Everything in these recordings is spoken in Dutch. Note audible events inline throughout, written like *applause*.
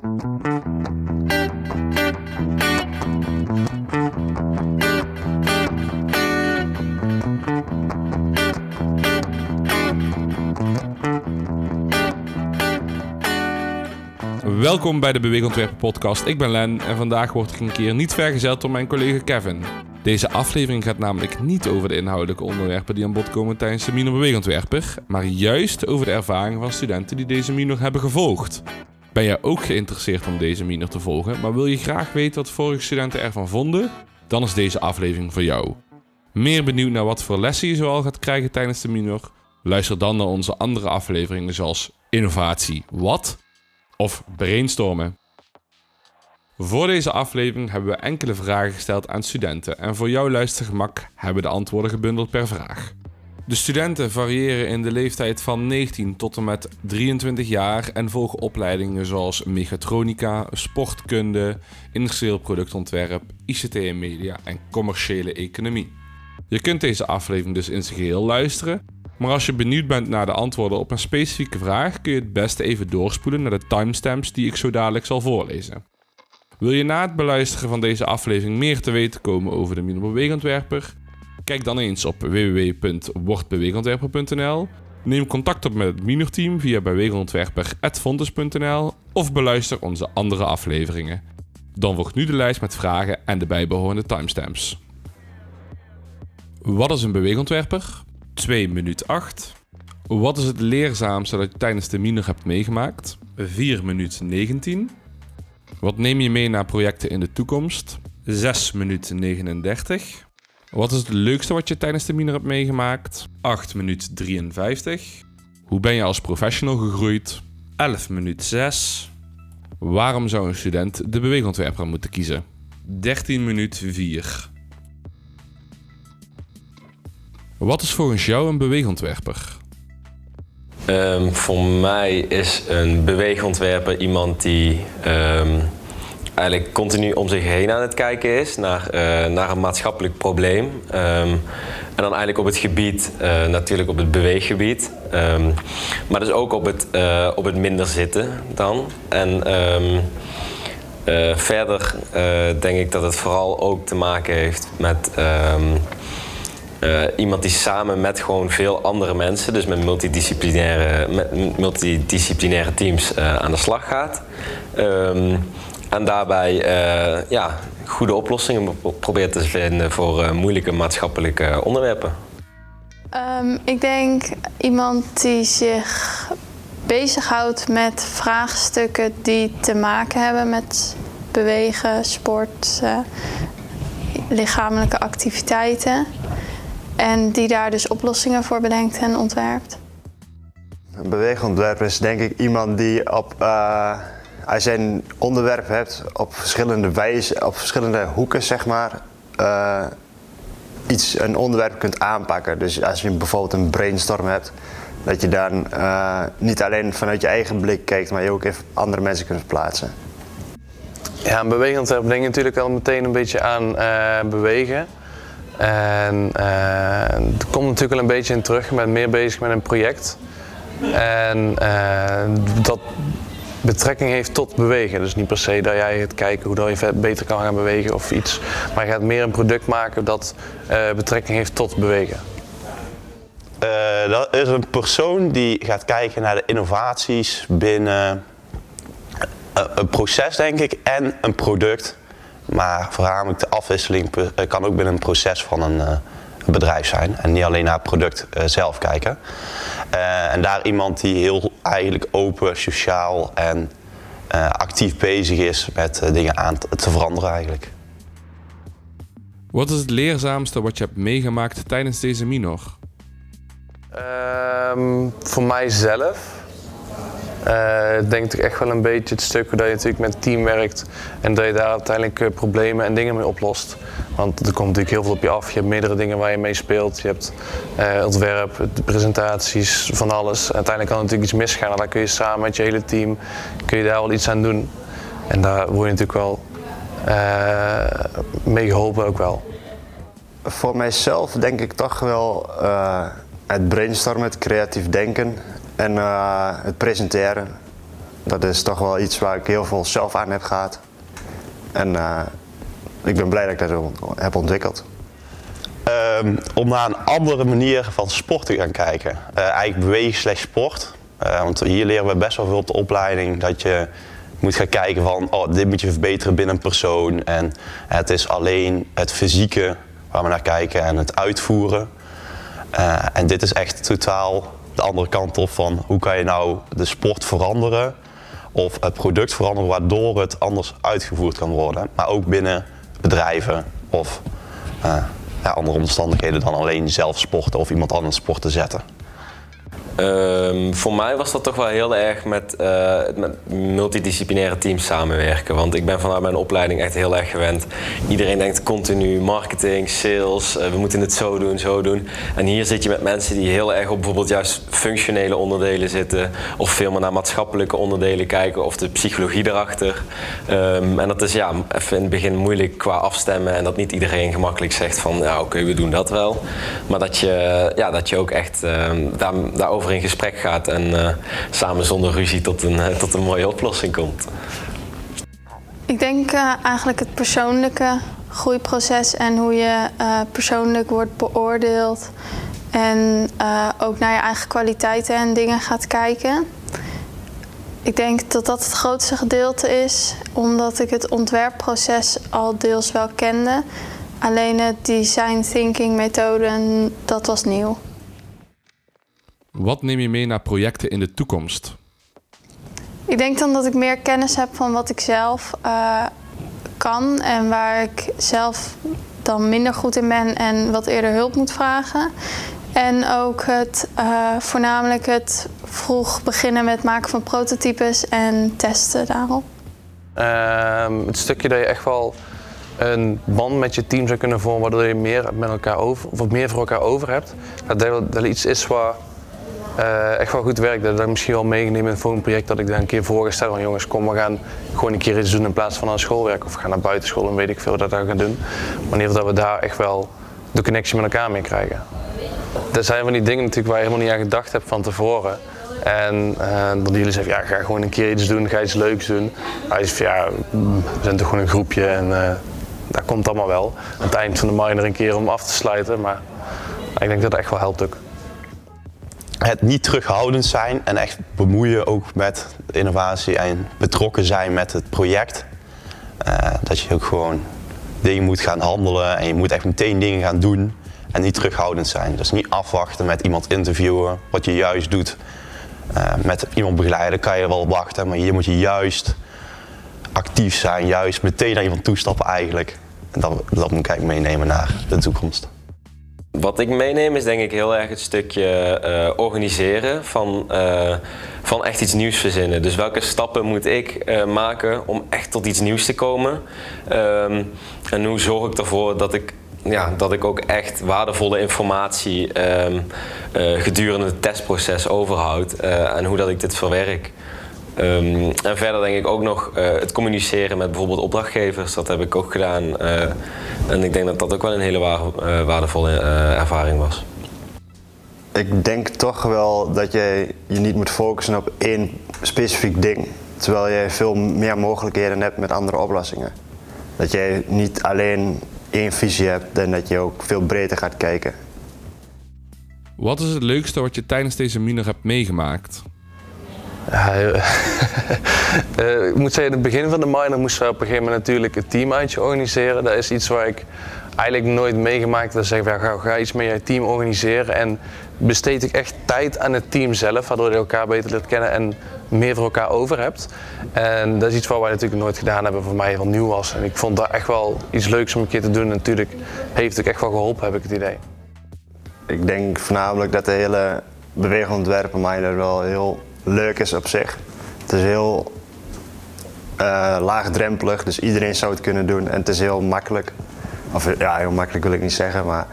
Welkom bij de Beweegontwerpen podcast. Ik ben Len en vandaag word ik een keer niet vergezeld door mijn collega Kevin. Deze aflevering gaat namelijk niet over de inhoudelijke onderwerpen die aan bod komen tijdens de Minor Beweegontwerper, maar juist over de ervaringen van studenten die deze minor hebben gevolgd. Ben jij ook geïnteresseerd om deze minor te volgen, maar wil je graag weten wat vorige studenten ervan vonden? Dan is deze aflevering voor jou. Meer benieuwd naar wat voor lessen je zoal gaat krijgen tijdens de minor? Luister dan naar onze andere afleveringen zoals Innovatie Wat? of brainstormen. Voor deze aflevering hebben we enkele vragen gesteld aan studenten en voor jouw luistergemak hebben we de antwoorden gebundeld per vraag. De studenten variëren in de leeftijd van 19 tot en met 23 jaar en volgen opleidingen zoals mechatronica, sportkunde, industrieel productontwerp, ICT en media en commerciële economie. Je kunt deze aflevering dus in zijn geheel luisteren maar als je benieuwd bent naar de antwoorden op een specifieke vraag, kun je het beste even doorspoelen naar de timestamps die ik zo dadelijk zal voorlezen. Wil je na het beluisteren van deze aflevering meer te weten komen over de Minor Beweegontwerper? Kijk dan eens op www.wordbeweegontwerper.nl. Neem contact op met het Minor-team via beweegontwerper.fontes.nl of beluister onze andere afleveringen. Dan volgt nu de lijst met vragen en de bijbehorende timestamps. Wat is een beweegontwerper? 2 minuut 8. Wat is het leerzaamste dat je tijdens de minor hebt meegemaakt? 4 minuut 19. Wat neem je mee naar projecten in de toekomst? 6 minuut 39. Wat is het leukste wat je tijdens de minor hebt meegemaakt? 8 minuut 53. Hoe ben je als professional gegroeid? 11 minuut 6. Waarom zou een student de beweegontwerper moeten kiezen? 13 minuut 4. Wat is volgens jou een beweegontwerper? Um, voor mij is een beweegontwerper iemand die um, eigenlijk continu om zich heen aan het kijken is naar, uh, naar een maatschappelijk probleem. Um, en dan eigenlijk op het gebied, uh, natuurlijk op het beweeggebied, maar dus ook op het, uh, op het minder zitten dan. En verder denk ik dat het vooral ook te maken heeft met iemand die samen met gewoon veel andere mensen, dus met multidisciplinaire, met multidisciplinaire teams, aan de slag gaat. En daarbij uh, ja, goede oplossingen probeert te vinden voor moeilijke maatschappelijke onderwerpen. Um, ik denk iemand die zich bezighoudt met vraagstukken die te maken hebben met bewegen, sport, lichamelijke activiteiten. En die daar dus oplossingen voor bedenkt en ontwerpt. Een beweegontwerper is denk ik iemand die op, uh, als je een onderwerp hebt op verschillende wijzen, op verschillende hoeken zeg maar, uh, iets, een onderwerp kunt aanpakken. Dus als je bijvoorbeeld een brainstorm hebt, dat je dan uh, niet alleen vanuit je eigen blik kijkt, maar je ook even andere mensen kunt verplaatsen. Ja, een beweegontwerper denk je natuurlijk al meteen een beetje aan bewegen. En er komt natuurlijk wel een beetje in terug. Bent meer bezig met een project. En dat betrekking heeft tot bewegen. Dus niet per se dat jij het kijken hoe dat je beter kan gaan bewegen of iets. Maar je gaat meer een product maken dat uh, betrekking heeft tot bewegen. dat is een persoon die gaat kijken naar de innovaties binnen een proces, denk ik, en een product. Maar voornamelijk de afwisseling eh, kan ook binnen een proces van een, bedrijf zijn. En niet alleen naar het product uh, zelf kijken. Uh, en daar iemand die heel eigenlijk open, sociaal en actief bezig is met dingen aan te veranderen eigenlijk. Wat is het leerzaamste wat je hebt meegemaakt tijdens deze minor? Um, voor mijzelf uh, ik denk echt wel een beetje het stuk dat je natuurlijk met team werkt en dat je daar uiteindelijk uh, problemen en dingen mee oplost. Want er komt natuurlijk heel veel op je af. Je hebt meerdere dingen waar je mee speelt. Je hebt uh, ontwerp, presentaties, van alles. uiteindelijk kan natuurlijk iets misgaan en dan kun je samen met je hele team kun je daar wel iets aan doen. En daar word je natuurlijk wel mee geholpen ook wel. Voor mijzelf denk ik toch wel het brainstormen, het creatief denken en uh, het presenteren. dat is toch wel iets waar ik heel veel zelf aan heb gehad. En uh, ik ben blij dat ik dat heb ontwikkeld. Um, om naar een andere manier van sport te gaan kijken. Uh, eigenlijk bewegen slash sport. Want hier leren we best wel veel op de opleiding dat je moet gaan kijken van oh, dit moet je verbeteren binnen een persoon. En het is alleen het fysieke waar we naar kijken en het uitvoeren. En dit is echt totaal de andere kant op van hoe kan je nou de sport veranderen of het product veranderen waardoor het anders uitgevoerd kan worden. Maar ook binnen bedrijven of uh, ja, andere omstandigheden dan alleen zelf sporten of iemand anders sport te zetten. Um, voor mij was dat toch wel heel erg met, uh, met, multidisciplinaire teams samenwerken. Want ik ben vanuit mijn opleiding echt heel erg gewend. Iedereen denkt continu marketing, sales, uh, we moeten het zo doen, zo doen. En hier zit je met mensen die heel erg op bijvoorbeeld juist functionele onderdelen zitten. Of veel meer naar maatschappelijke onderdelen kijken of de psychologie erachter. Um, en dat is ja, even in het begin moeilijk qua afstemmen. En dat niet iedereen gemakkelijk zegt van ja oké, we doen dat wel. Maar dat je, ja, dat je ook echt uh, daar, daarover in gesprek gaat en uh, samen zonder ruzie tot een, uh, tot een mooie oplossing komt. Ik denk uh, eigenlijk het persoonlijke groeiproces en hoe je persoonlijk wordt beoordeeld. En ook naar je eigen kwaliteiten en dingen gaat kijken. Ik denk dat dat het grootste gedeelte is, omdat ik het ontwerpproces al deels wel kende. Alleen het design thinking methode, dat was nieuw. Wat neem je mee naar projecten in de toekomst? Ik denk dan dat ik meer kennis heb van wat ik zelf uh, kan en waar ik zelf dan minder goed in ben en wat eerder hulp moet vragen. En ook het, uh, voornamelijk het vroeg beginnen met maken van prototypes en testen daarop. Uh, het stukje dat je echt wel een band met je team zou kunnen vormen, waardoor je meer met elkaar over, of meer voor elkaar over hebt. Dat dat, dat iets is waar uh, echt wel goed werkt. Dat ik misschien wel meegenomen in het volgende project dat ik daar een keer voorgestel van jongens kom we gaan gewoon een keer iets doen in plaats van aan schoolwerk of gaan naar buitenschool en weet ik veel dat we gaan doen. Wanneer dat we daar echt wel de connectie met elkaar mee krijgen. Dat zijn van die dingen natuurlijk waar je helemaal niet aan gedacht hebt van tevoren. En uh, dat jullie zeggen, ja, ga gewoon een keer iets doen, ga iets leuks doen. Hij van, ja, we zijn toch gewoon een groepje en uh, dat komt allemaal wel. Aan het eind van de minor een keer om af te sluiten, maar ik denk dat dat echt wel helpt ook het niet terughoudend zijn en echt bemoeien ook met innovatie en betrokken zijn met het project. Uh, dat je ook gewoon dingen moet gaan handelen en je moet echt meteen dingen gaan doen en niet terughoudend zijn. Dus niet afwachten met iemand interviewen, wat je juist doet. Uh, met iemand begeleiden kan je wel wachten, maar hier moet je juist actief zijn, juist meteen naar iemand toestappen eigenlijk. En dat, dat moet ik eigenlijk meenemen naar de toekomst. Wat ik meeneem is denk ik heel erg het stukje uh, organiseren van, uh, van echt iets nieuws verzinnen. Dus welke stappen moet ik uh, maken om echt tot iets nieuws te komen? Um, en hoe zorg ik ervoor dat ik, ja, dat ik ook echt waardevolle informatie um, gedurende het testproces overhoud en hoe dat ik dit verwerk? Um, en verder denk ik ook nog uh, het communiceren met bijvoorbeeld opdrachtgevers. Dat heb ik ook gedaan. Uh, en ik denk dat dat ook wel een hele waar, uh, waardevolle ervaring was. Ik denk toch wel dat je je niet moet focussen op één specifiek ding. Terwijl je veel meer mogelijkheden hebt met andere oplossingen. Dat je niet alleen één visie hebt en dat je ook veel breder gaat kijken. Wat is het leukste wat je tijdens deze minor hebt meegemaakt? Uh, *laughs* ik moet zeggen, in het begin van de minor moesten we op een gegeven moment natuurlijk een teamuitje organiseren. Dat is iets waar ik eigenlijk nooit meegemaakt heb. zeggen we, ga, ga iets met je team organiseren. En besteed ik echt tijd aan het team zelf, waardoor je elkaar beter leert kennen en meer voor elkaar over hebt. En dat is iets wat wij natuurlijk nooit gedaan hebben, voor mij heel nieuw was. En ik vond dat echt wel iets leuks om een keer te doen. En natuurlijk heeft het echt wel geholpen, heb ik het idee. Ik denk voornamelijk dat de hele beweegontwerpen minor wel heel leuk is op zich. Het is heel uh, laagdrempelig, dus iedereen zou het kunnen doen en het is heel makkelijk. Of ja, heel makkelijk wil ik niet zeggen, maar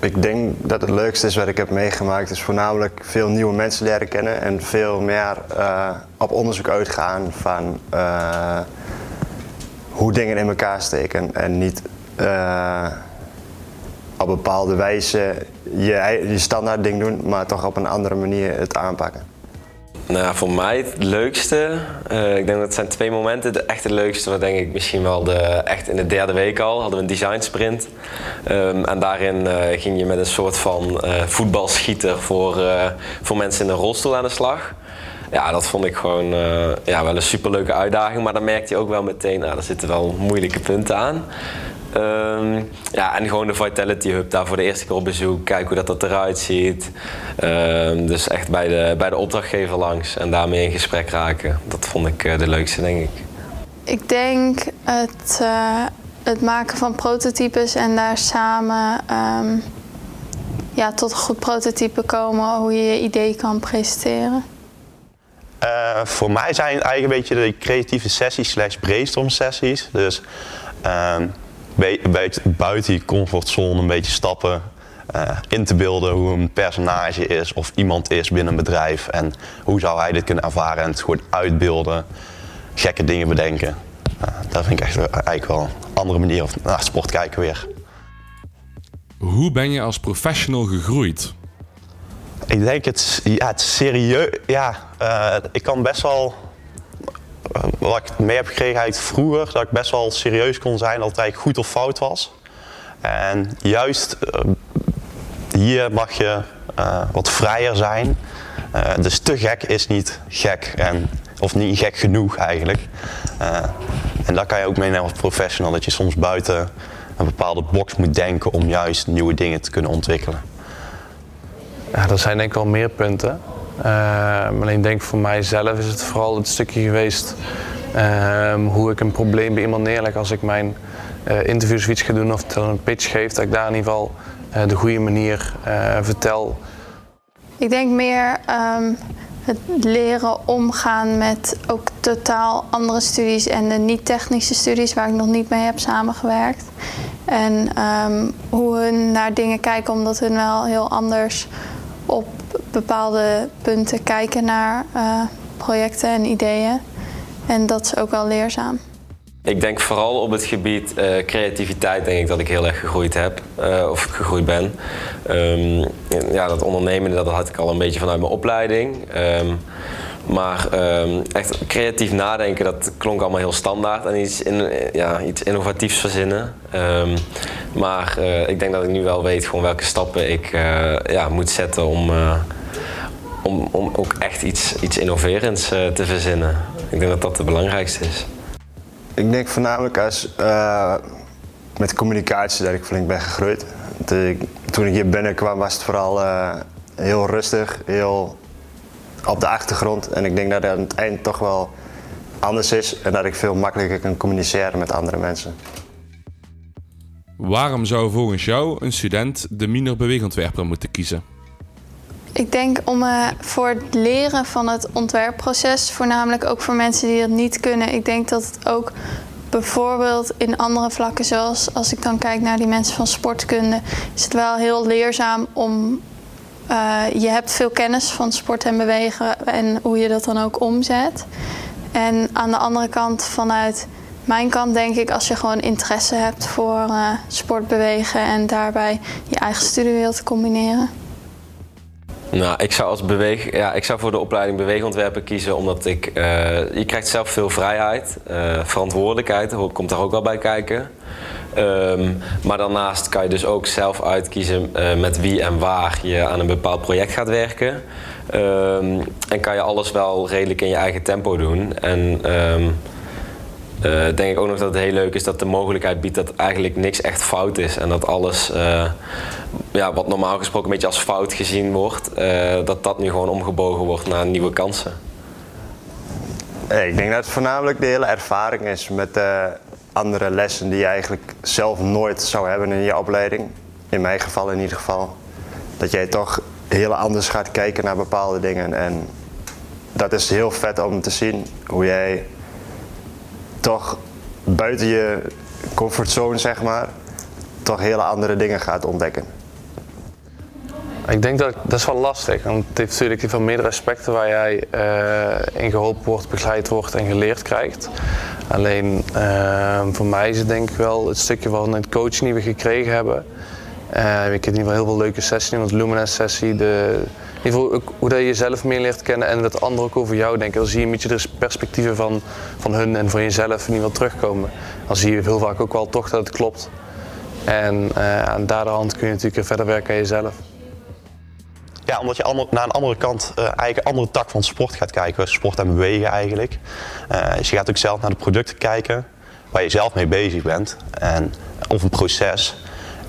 ik denk dat het leukste is wat ik heb meegemaakt, is voornamelijk veel nieuwe mensen leren kennen en veel meer uh, op onderzoek uitgaan van uh, hoe dingen in elkaar steken en niet op bepaalde wijze je, je standaard ding doen, maar toch op een andere manier het aanpakken. Nou, voor mij het leukste, uh, ik denk dat het zijn twee momenten. De echt het leukste was denk ik misschien wel de, echt in de derde week al. Hadden we een design sprint. Um, en daarin uh, ging je met een soort van uh, voetbalschieter voor, voor mensen in een rolstoel aan de slag. Ja, dat vond ik gewoon ja, wel een superleuke uitdaging. Maar dan merkte je ook wel meteen, nou, er zitten wel moeilijke punten aan. Um, ja, en gewoon de Vitality Hub daar voor de eerste keer op bezoek. Kijken hoe dat, dat eruit ziet. Um, dus echt bij de, bij de opdrachtgever langs en daarmee in gesprek raken. Dat vond ik uh, de leukste, denk ik. Ik denk het, uh, het maken van prototypes en daar samen um, ja, tot een goed prototype komen. Hoe je je idee kan presenteren. Uh, voor mij zijn het eigenlijk een beetje de creatieve sessies slash brainstorm sessies. Dus buiten je comfortzone een beetje stappen. Uh, in te beelden hoe een personage is of iemand is binnen een bedrijf. En hoe zou hij dit kunnen ervaren en het gewoon uitbeelden. Gekke dingen bedenken. Uh, dat vind ik echt eigenlijk wel een andere manier naar sport kijken weer. Hoe ben je als professional gegroeid? Ik denk het, ja, het serieus. Ja, uh, ik kan best wel wat ik mee heb gekregen uit vroeger, dat ik best wel serieus kon zijn, dat eigenlijk goed of fout was. En juist uh, hier mag je uh, wat vrijer zijn. Uh, dus te gek is niet gek, en, of niet gek genoeg eigenlijk. en daar kan je ook meenemen als professional, dat je soms buiten een bepaalde box moet denken om juist nieuwe dingen te kunnen ontwikkelen. Ja, er zijn denk ik wel meer punten. Uh, alleen denk voor mijzelf is het vooral het stukje geweest um, hoe ik een probleem bij iemand neerleg als ik mijn uh, interview zoiets ga doen of een pitch geef, dat ik daar in ieder geval uh, de goede manier vertel. Ik denk meer um, het leren omgaan met ook totaal andere studies en de niet-technische studies waar ik nog niet mee heb samengewerkt. En um, hoe hun naar dingen kijken, omdat hun wel heel anders op bepaalde punten kijken naar projecten en ideeën. En dat is ook wel leerzaam. Ik denk vooral op het gebied uh, creativiteit denk ik dat ik heel erg gegroeid heb uh, of gegroeid ben. Um, ja, dat ondernemen dat had ik al een beetje vanuit mijn opleiding. Um, maar um, echt creatief nadenken, dat klonk allemaal heel standaard en iets, in, ja, iets innovatiefs verzinnen. Maar uh, ik denk dat ik nu wel weet gewoon welke stappen ik ja, moet zetten om, om, om ook echt iets, iets innoverends te verzinnen. Ik denk dat dat het belangrijkste is. Ik denk voornamelijk als met communicatie dat ik flink ben gegroeid. Toen ik hier binnenkwam was het vooral heel rustig, heel op de achtergrond. En ik denk dat het aan het eind toch wel anders is en dat ik veel makkelijker kan communiceren met andere mensen. Waarom zou volgens jou een student de minor beweegontwerper moeten kiezen? Ik denk om uh, voor het leren van het ontwerpproces, voornamelijk ook voor mensen die dat niet kunnen. Ik denk dat het ook bijvoorbeeld in andere vlakken, zoals als ik dan kijk naar die mensen van sportkunde, is het wel heel leerzaam om uh, je hebt veel kennis van sport en bewegen en hoe je dat dan ook omzet. En aan de andere kant, vanuit mijn kant denk ik, als je gewoon interesse hebt voor uh, sport, bewegen en daarbij je eigen studie wilt combineren. Nou, ik zou als beweeg, ja, ik zou voor de opleiding beweegontwerpen kiezen, omdat ik, uh, je krijgt zelf veel vrijheid, uh, verantwoordelijkheid, komt daar ook wel bij kijken. Um, maar daarnaast kan je dus ook zelf uitkiezen uh, met wie en waar je aan een bepaald project gaat werken. Um, en kan je alles wel redelijk in je eigen tempo doen. En um, uh, denk ik ook nog dat het heel leuk is dat de mogelijkheid biedt dat eigenlijk niks echt fout is. En dat alles uh, ja, wat normaal gesproken een beetje als fout gezien wordt, dat dat nu gewoon omgebogen wordt naar nieuwe kansen. Ik denk dat het voornamelijk de hele ervaring is met andere lessen die je eigenlijk zelf nooit zou hebben in je opleiding. In mijn geval in ieder geval. Dat jij toch heel anders gaat kijken naar bepaalde dingen. En dat is heel vet om te zien hoe jij toch buiten je comfortzone, zeg maar, toch hele andere dingen gaat ontdekken. Ik denk dat dat is wel lastig, want het heeft natuurlijk veel meerdere aspecten waar jij uh, in geholpen wordt, begeleid wordt en geleerd krijgt. Alleen uh, voor mij is het denk ik wel het stukje van het coaching die we gekregen hebben. Uh, ik heb in ieder geval heel veel leuke sessies, want Lumines sessie, de hoe dat je jezelf meer leert kennen en dat anderen ook over jou denken. Dan zie je een beetje de perspectieven van, van hun en van jezelf in ieder geval terugkomen. Dan zie je heel vaak ook wel toch dat het klopt. En uh, aan daardoor kun je natuurlijk verder werken aan jezelf. Ja, omdat je ander, naar een andere kant, uh, eigenlijk een andere tak van sport gaat kijken. Sport en bewegen eigenlijk. Uh, dus je gaat ook zelf naar de producten kijken waar je zelf mee bezig bent. En, of een proces.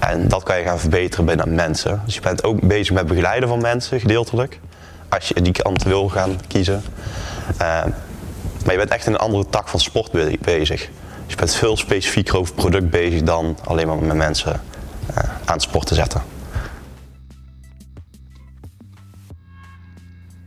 En dat kan je gaan verbeteren binnen mensen. Dus je bent ook bezig met begeleiden van mensen, gedeeltelijk. Als je die kant wil gaan kiezen. Uh, maar je bent echt in een andere tak van sport bezig. Dus je bent veel specifieker over product bezig dan alleen maar met mensen uh, aan het sport te zetten.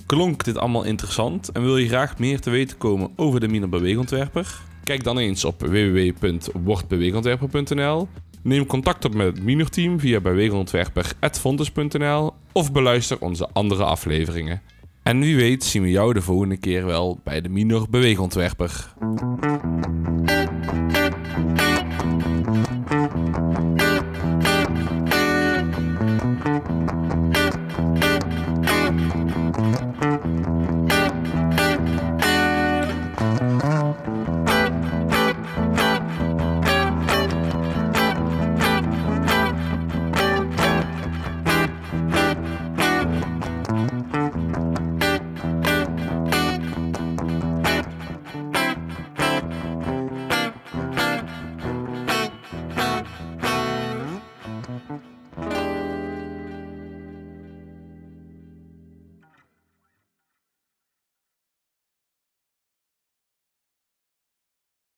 Klonk dit allemaal interessant en wil je graag meer te weten komen over de Miner Beweegontwerper? Kijk dan eens op www.wordbeweegontwerper.nl Neem contact op met het minorteam via bewegendontwerper.fontes.nl of beluister onze andere afleveringen. En wie weet zien we jou de volgende keer wel bij de Minor Beweegontwerper.